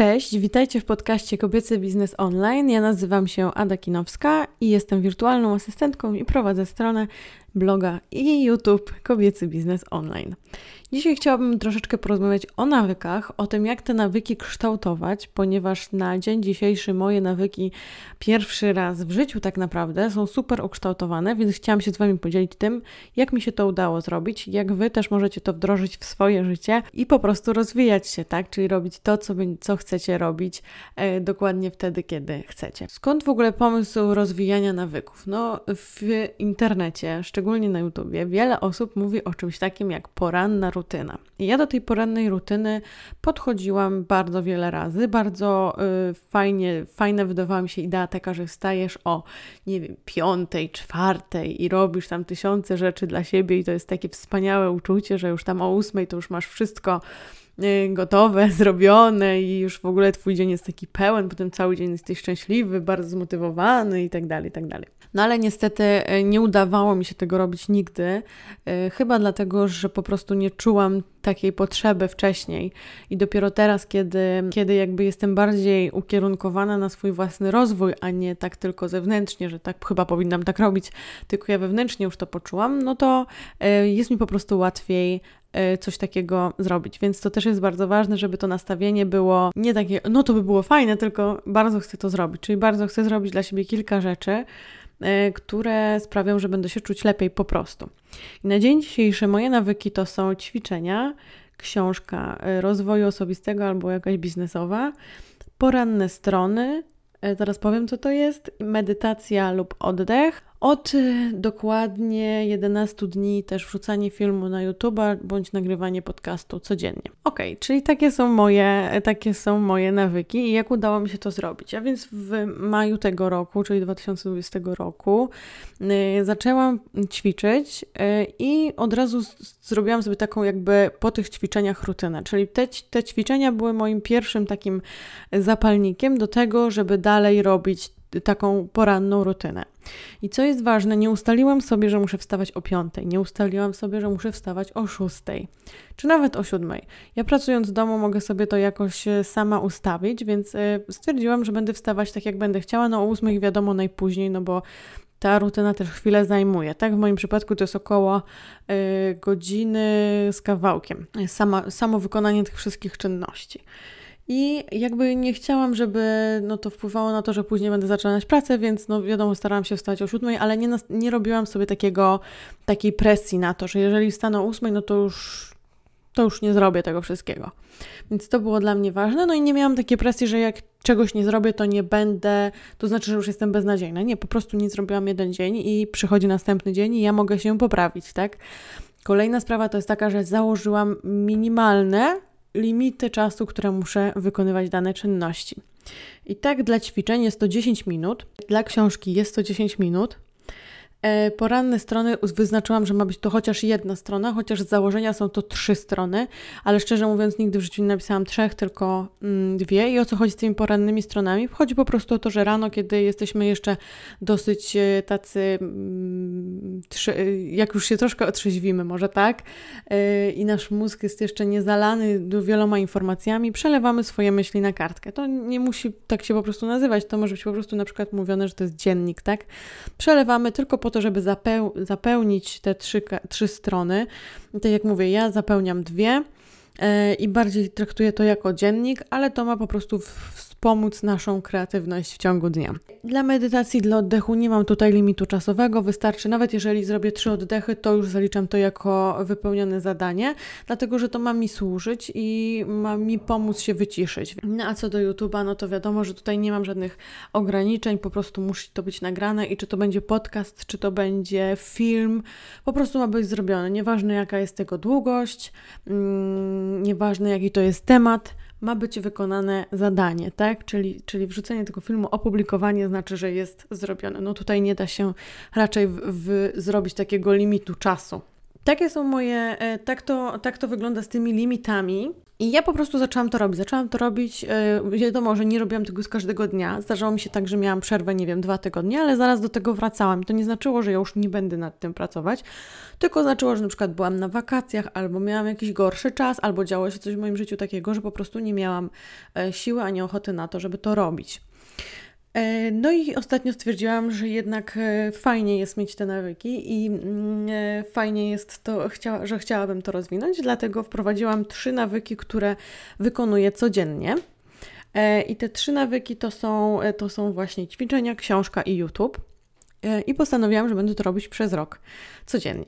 Cześć, witajcie w podcaście Kobiecy Biznes Online. Ja nazywam się Ada Kinowska i jestem wirtualną asystentką i prowadzę stronę bloga i YouTube Kobiecy Biznes Online. Dzisiaj chciałabym troszeczkę porozmawiać o nawykach, o tym, jak te nawyki kształtować, ponieważ na dzień dzisiejszy moje nawyki pierwszy raz w życiu tak naprawdę są super ukształtowane, więc chciałam się z Wami podzielić tym, jak mi się to udało zrobić, jak Wy też możecie to wdrożyć w swoje życie i po prostu rozwijać się, tak? Czyli robić to, co, co chcecie robić e, dokładnie wtedy, kiedy chcecie. Skąd w ogóle pomysł rozwijania nawyków? No, w internecie, szczególnie na YouTubie, wiele osób mówi o czymś takim jak poranna rutyna. I ja do tej porannej rutyny podchodziłam bardzo wiele razy. Bardzo y, fajnie, fajna wydawała mi się idea taka, że wstajesz o, nie wiem, piątej, czwartej i robisz tam tysiące rzeczy dla siebie i to jest takie wspaniałe uczucie, że już tam o ósmej to już masz wszystko y, gotowe, zrobione i już w ogóle twój dzień jest taki pełen, potem cały dzień jesteś szczęśliwy, bardzo zmotywowany i tak dalej, i tak dalej. No ale niestety e, nie udawało mi się tego robić nigdy, e, chyba dlatego, że po prostu nie czułam takiej potrzeby wcześniej i dopiero teraz, kiedy, kiedy jakby jestem bardziej ukierunkowana na swój własny rozwój, a nie tak tylko zewnętrznie, że tak chyba powinnam tak robić, tylko ja wewnętrznie już to poczułam, no to e, jest mi po prostu łatwiej coś takiego zrobić. Więc to też jest bardzo ważne, żeby to nastawienie było nie takie, no to by było fajne, tylko bardzo chcę to zrobić. Czyli bardzo chcę zrobić dla siebie kilka rzeczy, które sprawią, że będę się czuć lepiej po prostu. I na dzień dzisiejszy moje nawyki to są ćwiczenia, książka e, rozwoju osobistego albo jakaś biznesowa, poranne strony, e, teraz powiem co to jest, medytacja lub oddech, od y, dokładnie 11 dni też wrzucanie filmu na YouTube bądź nagrywanie podcastu codziennie. Ok, czyli takie są moje, takie są moje nawyki i jak udało mi się to zrobić. A więc w maju tego roku, czyli 2020 roku, yy, zaczęłam ćwiczyć yy, i od razu zrobiłam sobie taką jakby po tych ćwiczeniach rutynę. Czyli te, te ćwiczenia były moim pierwszym takim zapalnikiem do tego, żeby dalej robić taką poranną rutynę. I co jest ważne, nie ustaliłam sobie, że muszę wstawać o 5, nie ustaliłam sobie, że muszę wstawać o 6, czy nawet o 7. Ja pracując w domu mogę sobie to jakoś e, sama ustawić, więc e, stwierdziłam, że będę wstawać tak, jak będę chciała. No o 8 wiadomo najpóźniej, no bo ta rutyna też chwilę zajmuje. Tak, w moim przypadku to jest około y, godziny z kawałkiem. Sama, samo wykonanie tych wszystkich czynności. I jakby nie chciałam, żeby no, to wpływało na to, że później będę zaczynać pracę, więc no wiadomo, starałam się wstać o siódmej, ale nie, nie robiłam sobie takiego, takiej presji na to, że jeżeli wstanę o ósmej, no to już, to już nie zrobię tego wszystkiego. Więc to było dla mnie ważne. No i nie miałam takiej presji, że jak czegoś nie zrobię, to nie będę, to znaczy, że już jestem beznadziejna. Nie, po prostu nie zrobiłam jeden dzień i przychodzi następny dzień i ja mogę się poprawić, tak? Kolejna sprawa to jest taka, że założyłam minimalne limity czasu, które muszę wykonywać dane czynności. I tak dla ćwiczeń jest to 10 minut, dla książki jest to 10 minut, poranne strony wyznaczyłam, że ma być to chociaż jedna strona, chociaż z założenia są to trzy strony, ale szczerze mówiąc nigdy w życiu nie napisałam trzech, tylko mm, dwie. I o co chodzi z tymi porannymi stronami? Chodzi po prostu o to, że rano, kiedy jesteśmy jeszcze dosyć e, tacy, mm, e, jak już się troszkę otrzeźwimy, może tak, i nasz mózg jest jeszcze niezalany wieloma informacjami, przelewamy swoje myśli na kartkę. To nie musi tak się po prostu nazywać, to może być po prostu na przykład mówione, że to jest dziennik, tak? Przelewamy tylko po to, żeby zapeł zapełnić te trzy, trzy strony. Tak jak mówię, ja zapełniam dwie e, i bardziej traktuję to jako dziennik, ale to ma po prostu wspomóc naszą kreatywność w ciągu dnia. Dla medytacji, dla oddechu nie mam tutaj limitu czasowego, wystarczy nawet jeżeli zrobię trzy oddechy, to już zaliczam to jako wypełnione zadanie, dlatego że to ma mi służyć i ma mi pomóc się wyciszyć. No a co do YouTube'a, no to wiadomo, że tutaj nie mam żadnych ograniczeń, po prostu musi to być nagrane i czy to będzie podcast, czy to będzie film, po prostu ma być zrobione. Nieważne jaka jest tego długość, mm, nieważne jaki to jest temat, ma być wykonane zadanie, tak? Czyli, czyli wrzucenie tego filmu, opublikowanie znaczy, że jest zrobione. No tutaj nie da się raczej w, w zrobić takiego limitu czasu. takie są moje, e, tak to, tak to wygląda z tymi limitami. I ja po prostu zaczęłam to robić. Zaczęłam to robić, yy, wiadomo, że nie robiłam tego z każdego dnia. Zdarzało mi się tak, że miałam przerwę, nie wiem, dwa tygodnie, ale zaraz do tego wracałam. To nie znaczyło, że ja już nie będę nad tym pracować, tylko znaczyło, że na przykład byłam na wakacjach, albo miałam jakiś gorszy czas, albo działo się coś w moim życiu takiego, że po prostu nie miałam e, siły ani ochoty na to, żeby to robić. E, no i ostatnio stwierdziłam, że jednak e, fajnie jest mieć te nawyki i mm, e, fajnie jest to, że chciałabym to rozwinąć, dlatego wprowadziłam trzy nawyki, które wykonuję codziennie. I te trzy nawyki to są, to są właśnie ćwiczenia, książka i YouTube. I postanowiłam, że będę to robić przez rok, codziennie.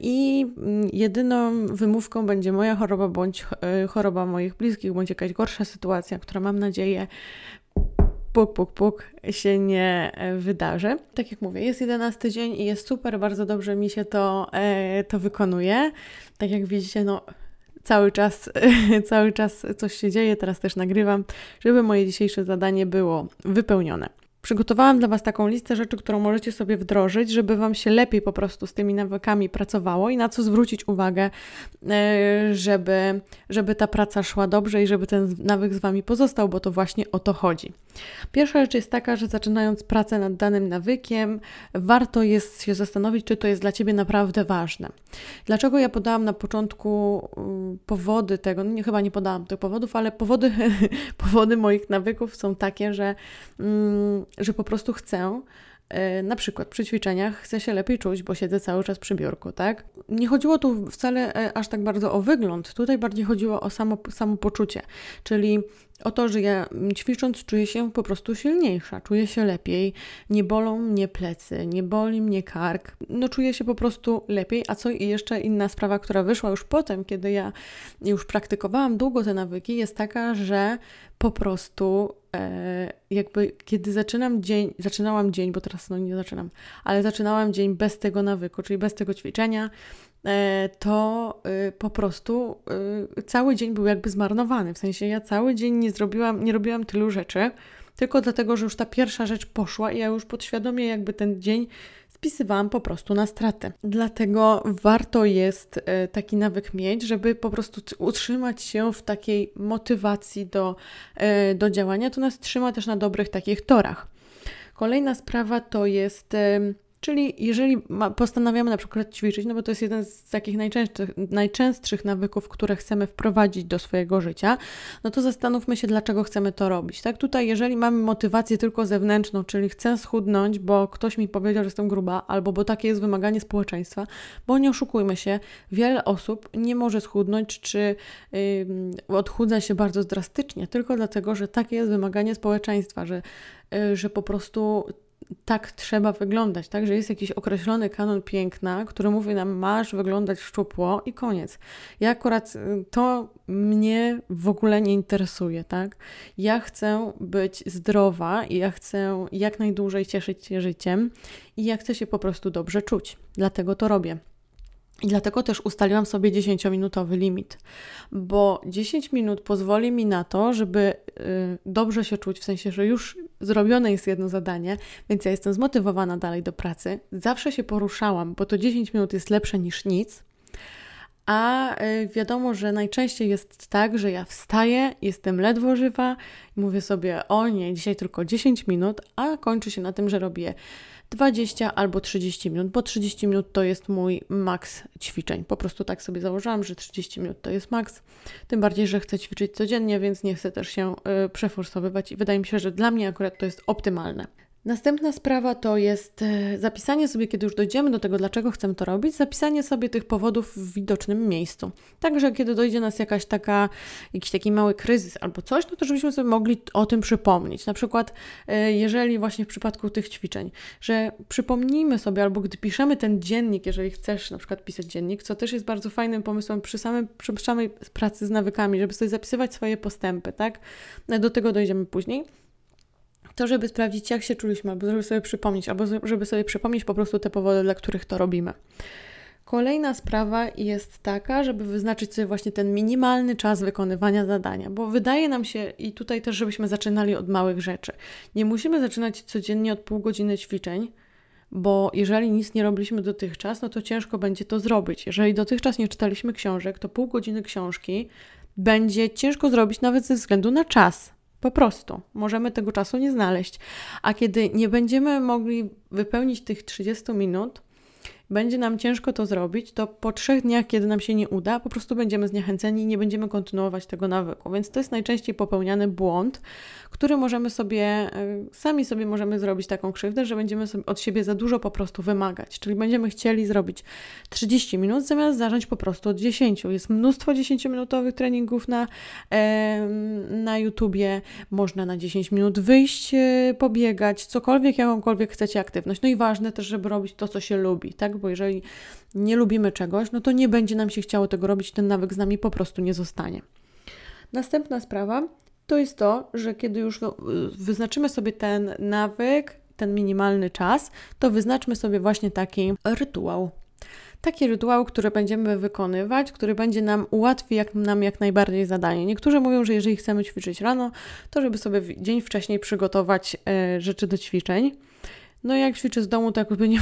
I mm, jedyną wymówką będzie moja choroba, bądź choroba moich bliskich, bądź jakaś gorsza sytuacja, która mam nadzieję puk, puk, puk się nie e, wydarzy. Tak jak mówię, jest 11 dzień i jest super, bardzo dobrze mi się to, e, to wykonuje. Tak jak widzicie, no cały czas, cały czas coś się dzieje, teraz też nagrywam, żeby moje dzisiejsze zadanie było wypełnione. Przygotowałam dla Was taką listę rzeczy, którą możecie sobie wdrożyć, żeby Wam się lepiej po prostu z tymi nawykami pracowało i na co zwrócić uwagę, e, żeby, żeby ta praca szła dobrze i żeby ten nawyk z Wami pozostał, bo to właśnie o to chodzi. Pierwsza rzecz jest taka, że zaczynając pracę nad danym nawykiem, warto jest się zastanowić, czy to jest dla Ciebie naprawdę ważne. Dlaczego ja podałam na początku mm, powody tego, no nie, chyba nie podałam tych powodów, ale powody, powody moich nawyków są takie, że mm, że po prostu chcę e, na przykład przy ćwiczeniach chcę się lepiej czuć, bo siedzę cały czas przy biurku, tak? Nie chodziło tu wcale e, aż tak bardzo o wygląd, tutaj bardziej chodziło o samo, samopoczucie, czyli o to, że ja ćwicząc czuję się po prostu silniejsza, czuję się lepiej, nie bolą mnie plecy, nie boli mnie kark, no czuję się po prostu lepiej, a co i jeszcze inna sprawa, która wyszła już potem, kiedy ja już praktykowałam długo te nawyki, jest taka, że po prostu e, jakby kiedy zaczynam dzień, zaczynałam dzień, bo teraz no nie zaczynam, ale zaczynałam dzień bez tego nawyku, czyli bez tego ćwiczenia, to y, po prostu y, cały dzień był jakby zmarnowany. W sensie ja cały dzień nie zrobiłam, nie robiłam tylu rzeczy, tylko dlatego, że już ta pierwsza rzecz poszła i ja już podświadomie jakby ten dzień spisywałam po prostu na stratę. Dlatego warto jest e, taki nawyk mieć, żeby po prostu utrzymać się w takiej motywacji do, e, do działania. To nas trzyma też na dobrych takich torach. Kolejna sprawa to jest Czyli jeżeli postanawiamy na przykład ćwiczyć, no bo to jest jeden z takich najczęstszych, najczęstszych nawyków, które chcemy wprowadzić do swojego życia, no to zastanówmy się, dlaczego chcemy to robić. Tak tutaj, jeżeli mamy motywację tylko zewnętrzną, czyli chcę schudnąć, bo ktoś mi powiedział, że jestem gruba, albo bo takie jest wymaganie społeczeństwa, bo nie oszukujmy się, wiele osób nie może schudnąć, czy yy, odchudza się bardzo drastycznie, tylko dlatego, że takie jest wymaganie społeczeństwa, że, yy, że po prostu tak trzeba wyglądać, tak? Że jest jakiś określony kanon piękna, który mówi nam, masz wyglądać szczupło i koniec. Ja akurat y, to mnie w ogóle nie interesuje, tak? Ja chcę być zdrowa i ja chcę jak najdłużej cieszyć się życiem i ja chcę się po prostu dobrze czuć. Dlatego to robię. I dlatego też ustaliłam sobie 10-minutowy limit, bo 10 minut pozwoli mi na to, żeby y, dobrze się czuć, w sensie, że już zrobione jest jedno zadanie, więc ja jestem zmotywowana dalej do pracy. Zawsze się poruszałam, bo to 10 minut jest lepsze niż nic. A y, wiadomo, że najczęściej jest tak, że ja wstaję, jestem ledwo żywa i mówię sobie: O nie, dzisiaj tylko 10 minut, a kończy się na tym, że robię 20 albo 30 minut, bo 30 minut to jest mój maks ćwiczeń. Po prostu tak sobie założyłam, że 30 minut to jest maks. Tym bardziej, że chcę ćwiczyć codziennie, więc nie chcę też się y, przeforsowywać i wydaje mi się, że dla mnie akurat to jest optymalne. Następna sprawa to jest e, zapisanie sobie, kiedy już dojdziemy do tego, dlaczego chcemy to robić, zapisanie sobie tych powodów w widocznym miejscu. Także kiedy dojdzie nas jakaś taka, jakiś taki mały kryzys albo coś, no to żebyśmy sobie mogli o tym przypomnieć. Na przykład, e, jeżeli właśnie w przypadku tych ćwiczeń, że przypomnijmy sobie, albo gdy piszemy ten dziennik, jeżeli chcesz na przykład pisać dziennik, co też jest bardzo fajnym pomysłem przy, samym, przy samej pracy z nawykami, żeby sobie zapisywać swoje postępy, tak? Do tego dojdziemy później to, żeby sprawdzić, jak się czuliśmy, albo żeby sobie przypomnieć, albo żeby sobie przypomnieć po prostu te powody, dla których to robimy. Kolejna sprawa jest taka, żeby wyznaczyć sobie właśnie ten minimalny czas wykonywania zadania, bo wydaje nam się, i tutaj też, żebyśmy zaczynali od małych rzeczy. Nie musimy zaczynać codziennie od pół godziny ćwiczeń, bo jeżeli nic nie robiliśmy dotychczas, no to ciężko będzie to zrobić. Jeżeli dotychczas nie czytaliśmy książek, to pół godziny książki będzie ciężko zrobić nawet ze względu na czas. Po prostu możemy tego czasu nie znaleźć. A kiedy nie będziemy mogli wypełnić tych 30 minut, będzie nam ciężko to zrobić, to po trzech dniach, kiedy nam się nie uda, po prostu będziemy zniechęceni i nie będziemy kontynuować tego nawyku. Więc to jest najczęściej popełniany błąd, który możemy sobie, e, sami sobie możemy zrobić taką krzywdę, że będziemy od siebie za dużo po prostu wymagać. Czyli będziemy chcieli zrobić 30 minut, zamiast zacząć po prostu od 10. Jest mnóstwo 10-minutowych treningów na, na YouTubie, można na 10 minut wyjść, e, pobiegać, cokolwiek, jakąkolwiek chcecie aktywność. No i ważne też, żeby robić to, co się lubi, tak? Bo jeżeli nie lubimy czegoś, no to nie będzie nam się chciało tego robić, ten nawyk z nami po prostu nie zostanie. Następna sprawa to jest to, że kiedy już wyznaczymy sobie ten nawyk, ten minimalny czas, to wyznaczmy sobie właśnie taki rytuał. Taki rytuał, który będziemy wykonywać, który będzie nam ułatwi jak, nam jak najbardziej zadanie. Niektórzy mówią, że jeżeli chcemy ćwiczyć rano, to żeby sobie dzień wcześniej przygotować e, rzeczy do ćwiczeń. No jak ćwiczę z domu, to jakby nie,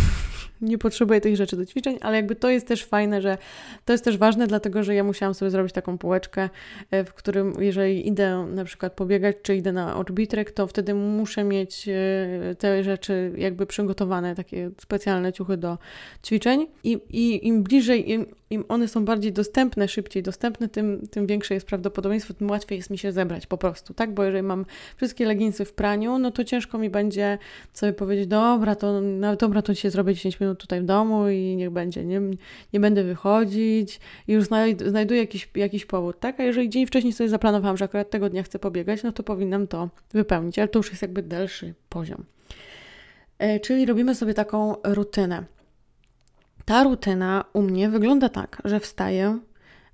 nie potrzebuję tych rzeczy do ćwiczeń, ale jakby to jest też fajne, że to jest też ważne, dlatego że ja musiałam sobie zrobić taką półeczkę, e, w którym jeżeli idę na przykład pobiegać, czy idę na orbitrek, to wtedy muszę mieć e, te rzeczy jakby przygotowane, takie specjalne ciuchy do ćwiczeń i, i im bliżej, im, im one są bardziej dostępne, szybciej dostępne, tym, tym większe jest prawdopodobieństwo, tym łatwiej jest mi się zebrać po prostu, tak? Bo jeżeli mam wszystkie leginsy w praniu, no to ciężko mi będzie sobie powiedzieć, dobra, to, no, dobra, to dzisiaj zrobię 10 minut tutaj w domu i niech będzie, nie, nie będę wychodzić i już znajduję jakiś, jakiś powód, tak? A jeżeli dzień wcześniej sobie zaplanowałam, że akurat tego dnia chcę pobiegać, no to powinnam to wypełnić, ale to już jest jakby dalszy poziom. E, czyli robimy sobie taką rutynę. Ta rutyna u mnie wygląda tak, że wstaję,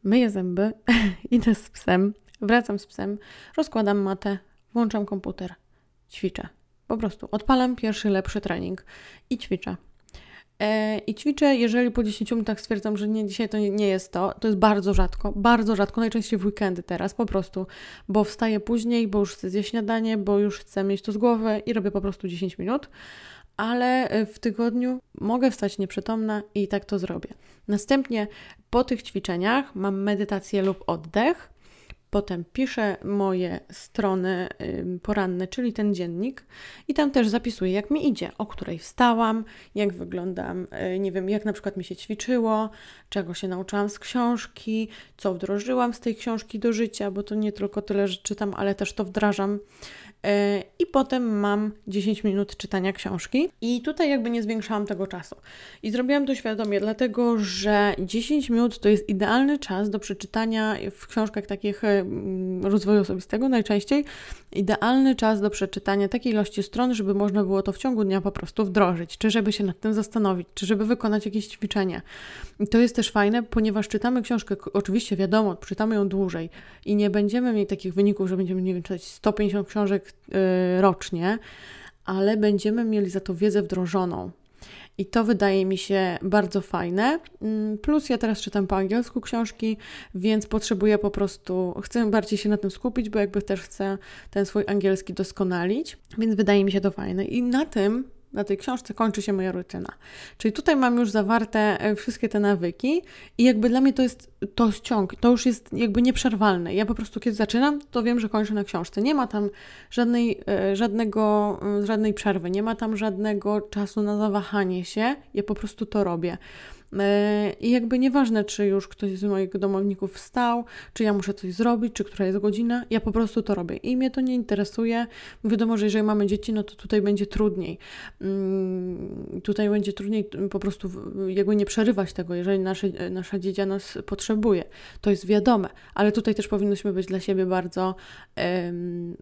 myję zęby, idę z psem, wracam z psem, rozkładam matę, włączam komputer, ćwiczę. Po prostu odpalam pierwszy lepszy trening i ćwiczę. E, I ćwiczę, jeżeli po 10 minutach stwierdzam, że nie, dzisiaj to nie jest to, to jest bardzo rzadko, bardzo rzadko, najczęściej w weekendy teraz po prostu, bo wstaję później, bo już chcę zjeść śniadanie, bo już chcę mieć to z głowy i robię po prostu 10 minut ale e, w tygodniu mogę wstać nieprzytomna i tak to zrobię. Następnie po tych ćwiczeniach mam medytację lub oddech. Potem piszę moje strony poranne, czyli ten dziennik, i tam też zapisuję, jak mi idzie, o której wstałam, jak wyglądam, e, nie wiem, jak na przykład mi się ćwiczyło, czego się nauczyłam z książki, co wdrożyłam z tej książki do życia, bo to nie tylko tyle, że czytam, ale też to wdrażam. E, I potem mam 10 minut czytania książki, i tutaj jakby nie zwiększałam tego czasu. I zrobiłam to świadomie, dlatego że 10 minut to jest idealny czas do przeczytania w książkach takich mm, rozwoju osobistego najczęściej. Idealny czas do przeczytania takiej ilości stron, żeby można było to w ciągu dnia po prostu wdrożyć, czy żeby się nad tym zastanowić, czy żeby wykonać jakieś ćwiczenie. I to jest też fajne, ponieważ czytamy książkę, oczywiście wiadomo, czytamy ją dłużej i nie będziemy mieli takich wyników, że będziemy, nie wiem, czytać 150 książek Y, rocznie, ale będziemy mieli za to wiedzę wdrożoną. I to wydaje mi się bardzo fajne. Mm, plus ja teraz czytam po angielsku książki, więc potrzebuję po prostu, chcę bardziej się na tym skupić, bo jakby też chcę ten swój angielski doskonalić, więc wydaje mi się to fajne. I na tym na tej książce kończy się moja rutyna. Czyli tutaj mam już zawarte e, wszystkie te nawyki i jakby dla mnie to jest to ciąg, to już jest jakby nieprzerwalne. Ja po prostu kiedy zaczynam, to wiem, że kończę na książce. Nie ma tam żadnej, e, żadnego, mm, żadnej przerwy, nie ma tam żadnego czasu na zawahanie się. Ja po prostu to robię. E, I jakby nieważne, czy już ktoś z moich domowników wstał, czy ja muszę coś zrobić, czy która jest godzina, ja po prostu to robię. I mnie to nie interesuje. Wiadomo, że jeżeli mamy dzieci, no to tutaj będzie trudniej. Mm, tutaj będzie trudniej po prostu jakby nie przerywać tego, jeżeli nasze, nasza dziedzia nas potrzebuje. To jest wiadome, ale tutaj też powinniśmy być dla siebie bardzo,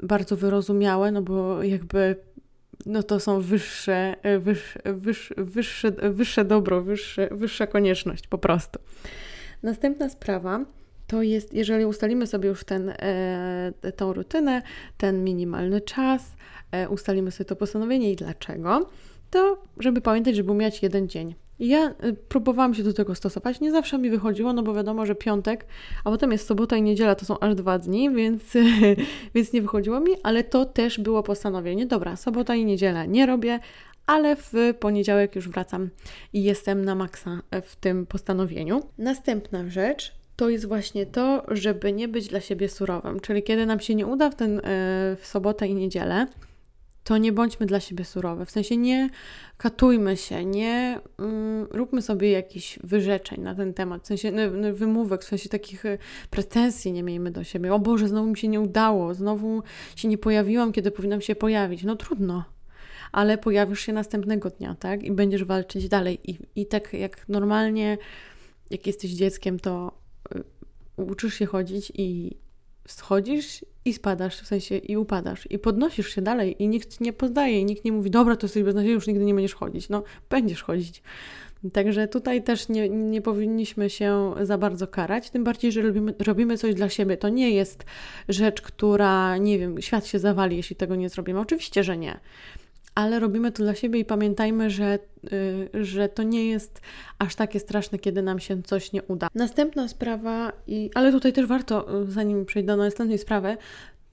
bardzo wyrozumiałe, no bo jakby no to są wyższe, wyższe, wyższe, wyższe, wyższe dobro, wyższe, wyższa konieczność po prostu. Następna sprawa to jest, jeżeli ustalimy sobie już ten, e, tą rutynę, ten minimalny czas, e, ustalimy sobie to postanowienie i dlaczego, to żeby pamiętać, żeby umieć jeden dzień. Ja y, próbowałam się do tego stosować. Nie zawsze mi wychodziło, no bo wiadomo, że piątek, a potem jest sobota i niedziela, to są aż dwa dni, więc, więc nie wychodziło mi, ale to też było postanowienie. Dobra, sobota i niedziela nie robię, ale w poniedziałek już wracam i jestem na maksa w tym postanowieniu. Następna rzecz to jest właśnie to, żeby nie być dla siebie surowym. Czyli kiedy nam się nie uda w, ten, e, w sobotę i niedzielę, to nie bądźmy dla siebie surowe. W sensie nie katujmy się, nie mm, róbmy sobie jakichś wyrzeczeń na ten temat, w sensie no, no, wymówek, w sensie takich e, pretensji nie miejmy do siebie. O Boże, znowu mi się nie udało, znowu się nie pojawiłam, kiedy powinnam się pojawić. No trudno, ale pojawisz się następnego dnia, tak? I będziesz walczyć dalej. I, i tak jak normalnie, jak jesteś dzieckiem, to y, uczysz się chodzić i schodzisz i spadasz, w sensie i upadasz i podnosisz się dalej i nikt nie poddaje i nikt nie mówi, dobra, to jesteś beznadziejny, już nigdy nie będziesz chodzić. No, będziesz chodzić. Także tutaj też nie, nie powinniśmy się za bardzo karać, tym bardziej, że robimy, robimy coś dla siebie. To nie jest rzecz, która, nie wiem, świat się zawali, jeśli tego nie zrobimy. Oczywiście, że nie ale robimy to dla siebie i pamiętajmy, że, yy, że to nie jest aż takie straszne, kiedy nam się coś nie uda. Następna sprawa, i, ale tutaj też warto, y, zanim przejdę do następnej sprawy,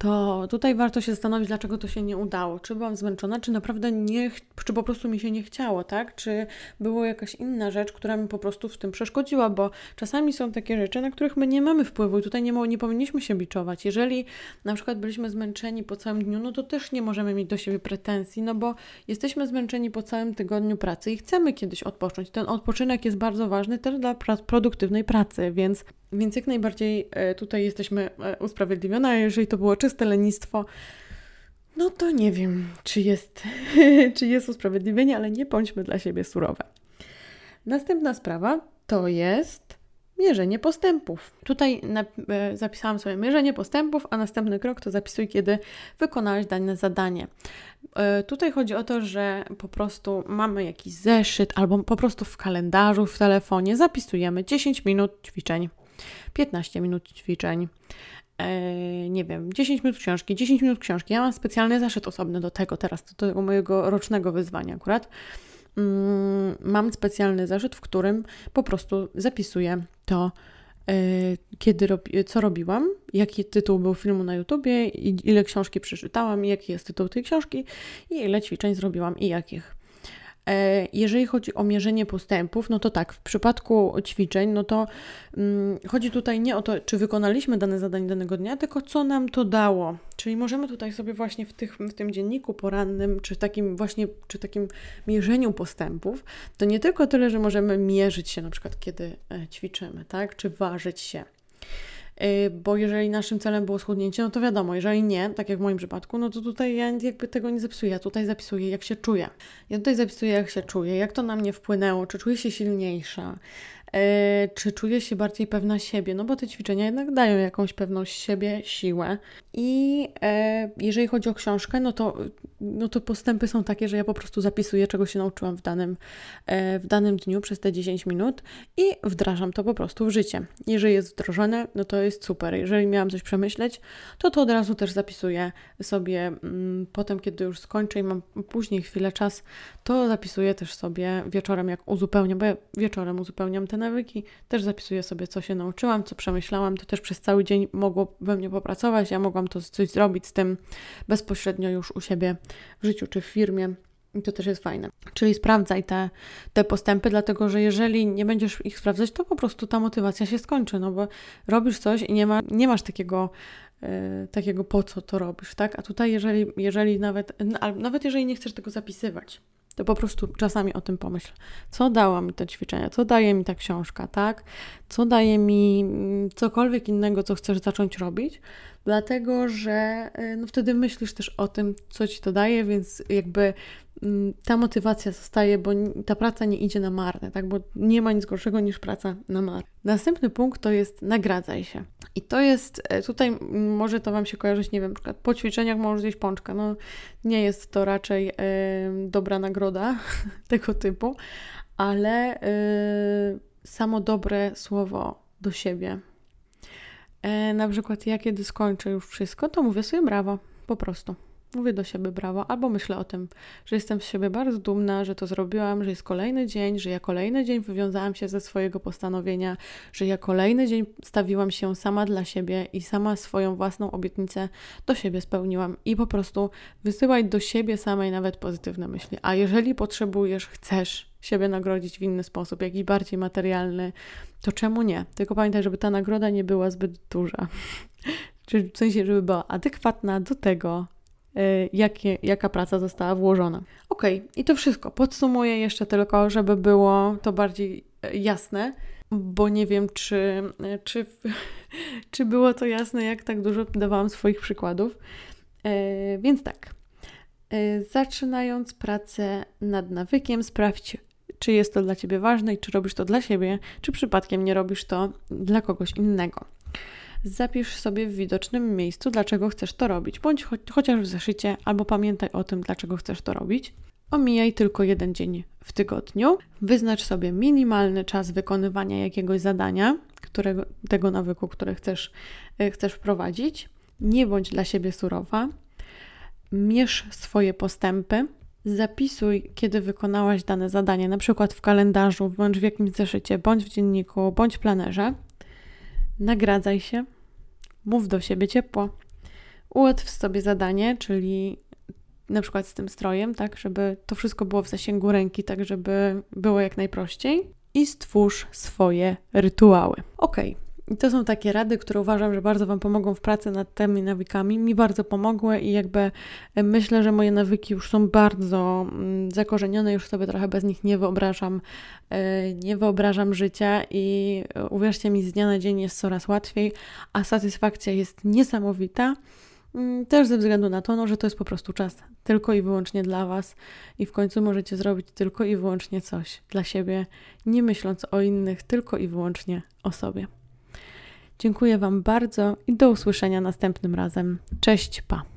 to tutaj warto się zastanowić, dlaczego to się nie udało. Czy byłam zmęczona, czy naprawdę nie, czy po prostu mi się nie chciało, tak? Czy było jakaś inna rzecz, która mi po prostu w tym przeszkodziła, bo czasami są takie rzeczy, na których my nie mamy wpływu i tutaj nie, nie powinniśmy się biczować. Jeżeli na przykład byliśmy zmęczeni po całym dniu, no to też nie możemy mieć do siebie pretensji, no bo jesteśmy zmęczeni po całym tygodniu pracy i chcemy kiedyś odpocząć. Ten odpoczynek jest bardzo ważny też dla produktywnej pracy, więc więc jak najbardziej e, tutaj jesteśmy e, usprawiedliwione, a jeżeli to było czyste lenistwo, no to nie wiem, czy jest, czy jest usprawiedliwienie, ale nie bądźmy dla siebie surowe. Następna sprawa to jest mierzenie postępów. Tutaj e, zapisałam sobie mierzenie postępów, a następny krok to zapisuj, kiedy wykonałeś dane zadanie. Tutaj chodzi o to, że po prostu mamy jakiś zeszyt albo po prostu w kalendarzu, w telefonie zapisujemy 10 minut ćwiczeń 15 minut ćwiczeń, e, nie wiem, 10 minut książki, 10 minut książki. Ja mam specjalny zeszyt osobny do tego teraz, do tego mojego rocznego wyzwania akurat. Mm, mam specjalny zeszyt, w którym po prostu zapisuję to, e, kiedy robi, co robiłam, jaki tytuł był filmu na YouTubie, ile książki przeczytałam, jaki jest tytuł tej książki i ile ćwiczeń zrobiłam i jakich. E, jeżeli chodzi o mierzenie postępów, no to tak, w przypadku ćwiczeń, no to um, chodzi tutaj nie o to, czy wykonaliśmy dane zadanie danego dnia, tylko co nam to dało. Czyli możemy tutaj sobie właśnie w, tych, w tym dzienniku porannym, czy takim właśnie, czy takim mierzeniu postępów, to nie tylko tyle, że możemy mierzyć się na przykład, kiedy e, ćwiczymy, tak, czy ważyć się. Y, bo jeżeli naszym celem było schudnięcie, no to wiadomo, jeżeli nie, tak jak w moim przypadku, no to tutaj ja jakby tego nie zapisuję, ja tutaj zapisuję jak się czuję. Ja tutaj zapisuję jak się czuję, jak to na mnie wpłynęło, czy czuję się silniejsza, czy czuję się bardziej pewna siebie, no bo te ćwiczenia jednak dają jakąś pewność siebie, siłę. I e, jeżeli chodzi o książkę, no to, no to postępy są takie, że ja po prostu zapisuję, czego się nauczyłam w danym, e, w danym dniu przez te 10 minut i wdrażam to po prostu w życie. Jeżeli jest wdrożone, no to jest super. Jeżeli miałam coś przemyśleć, to to od razu też zapisuję sobie mm, potem, kiedy już skończę i mam później chwilę czas, to zapisuję też sobie wieczorem, jak uzupełniam, bo ja wieczorem uzupełniam ten nawyki, też zapisuję sobie, co się nauczyłam, co przemyślałam. To też przez cały dzień mogło we mnie popracować. Ja mogłam to coś zrobić z tym bezpośrednio już u siebie w życiu czy w firmie. I to też jest fajne. Czyli sprawdzaj te, te postępy, dlatego że jeżeli nie będziesz ich sprawdzać, to po prostu ta motywacja się skończy, no bo robisz coś i nie, ma, nie masz takiego, yy, takiego po co to robisz, tak? A tutaj jeżeli, jeżeli nawet, nawet jeżeli nie chcesz tego zapisywać, to po prostu czasami o tym pomyśl. Co dała mi to ćwiczenie? Co daje mi ta książka, tak? Co daje mi mm, cokolwiek innego, co chcesz zacząć robić? Dlatego, że y, no wtedy myślisz też o tym, co ci to daje, więc jakby mm, ta motywacja zostaje, bo ta praca nie idzie na marne, tak? Bo nie ma nic gorszego niż praca na marne. Następny punkt to jest nagradzaj się. I to jest, e, tutaj może to Wam się kojarzyć, nie wiem, przykład po ćwiczeniach możesz zjeść pączka. No nie jest to raczej y, dobra nagroda tego typu, ale y, samo dobre słowo do siebie. E, na przykład ja kiedy skończę już wszystko, to mówię sobie brawo, po prostu. Mówię do siebie brawo, albo myślę o tym, że jestem z siebie bardzo dumna, że to zrobiłam, że jest kolejny dzień, że ja kolejny dzień wywiązałam się ze swojego postanowienia, że ja kolejny dzień stawiłam się sama dla siebie i sama swoją własną obietnicę do siebie spełniłam. I po prostu wysyłaj do siebie samej nawet pozytywne myśli. A jeżeli potrzebujesz, chcesz siebie nagrodzić w inny sposób, jakiś bardziej materialny, to czemu nie? Tylko pamiętaj, żeby ta nagroda nie była zbyt duża. Czyli w sensie, żeby była adekwatna do tego, jakie, jaka praca została włożona. Ok, i to wszystko. Podsumuję jeszcze tylko, żeby było to bardziej y, jasne, bo nie wiem, czy, y, czy, czy było to jasne, jak tak dużo dawałam swoich przykładów. Więc tak. Zaczynając pracę nad nawykiem, sprawdź, czy jest to dla Ciebie ważne i czy robisz to dla siebie, czy przypadkiem nie robisz to dla kogoś innego. Zapisz sobie w widocznym miejscu, dlaczego chcesz to robić, bądź cho chociaż w zeszycie, albo pamiętaj o tym, dlaczego chcesz to robić. Omijaj tylko jeden dzień w tygodniu. Wyznacz sobie minimalny czas wykonywania jakiegoś zadania, którego, tego nawyku, które chcesz, e, chcesz wprowadzić. Nie bądź dla siebie surowa. Mierz swoje postępy. Zapisuj, kiedy wykonałaś dane zadanie, na przykład w kalendarzu, bądź w jakimś zeszycie, bądź w dzienniku, bądź planerze nagradzaj się, mów do siebie ciepło, ułatw sobie zadanie, czyli na przykład z tym strojem, tak, żeby to wszystko było w zasięgu ręki, tak, żeby było jak najprościej. I stwórz swoje rytuały. Ok, i to są takie rady, które uważam, że bardzo Wam pomogą w pracy nad tymi nawykami. Mi bardzo pomogły i jakby e, myślę, że moje nawyki już są bardzo mm, zakorzenione, już sobie trochę bez nich nie wyobrażam, e, nie wyobrażam życia i e, uwierzcie mi, z dnia na dzień jest coraz łatwiej, a satysfakcja jest niesamowita. Mm, też ze względu na to, no, że to jest po prostu czas tylko i wyłącznie dla Was i w końcu możecie zrobić tylko i wyłącznie coś dla siebie, nie myśląc o innych, tylko i wyłącznie o sobie. Dziękuję Wam bardzo i do usłyszenia następnym razem. Cześć, pa!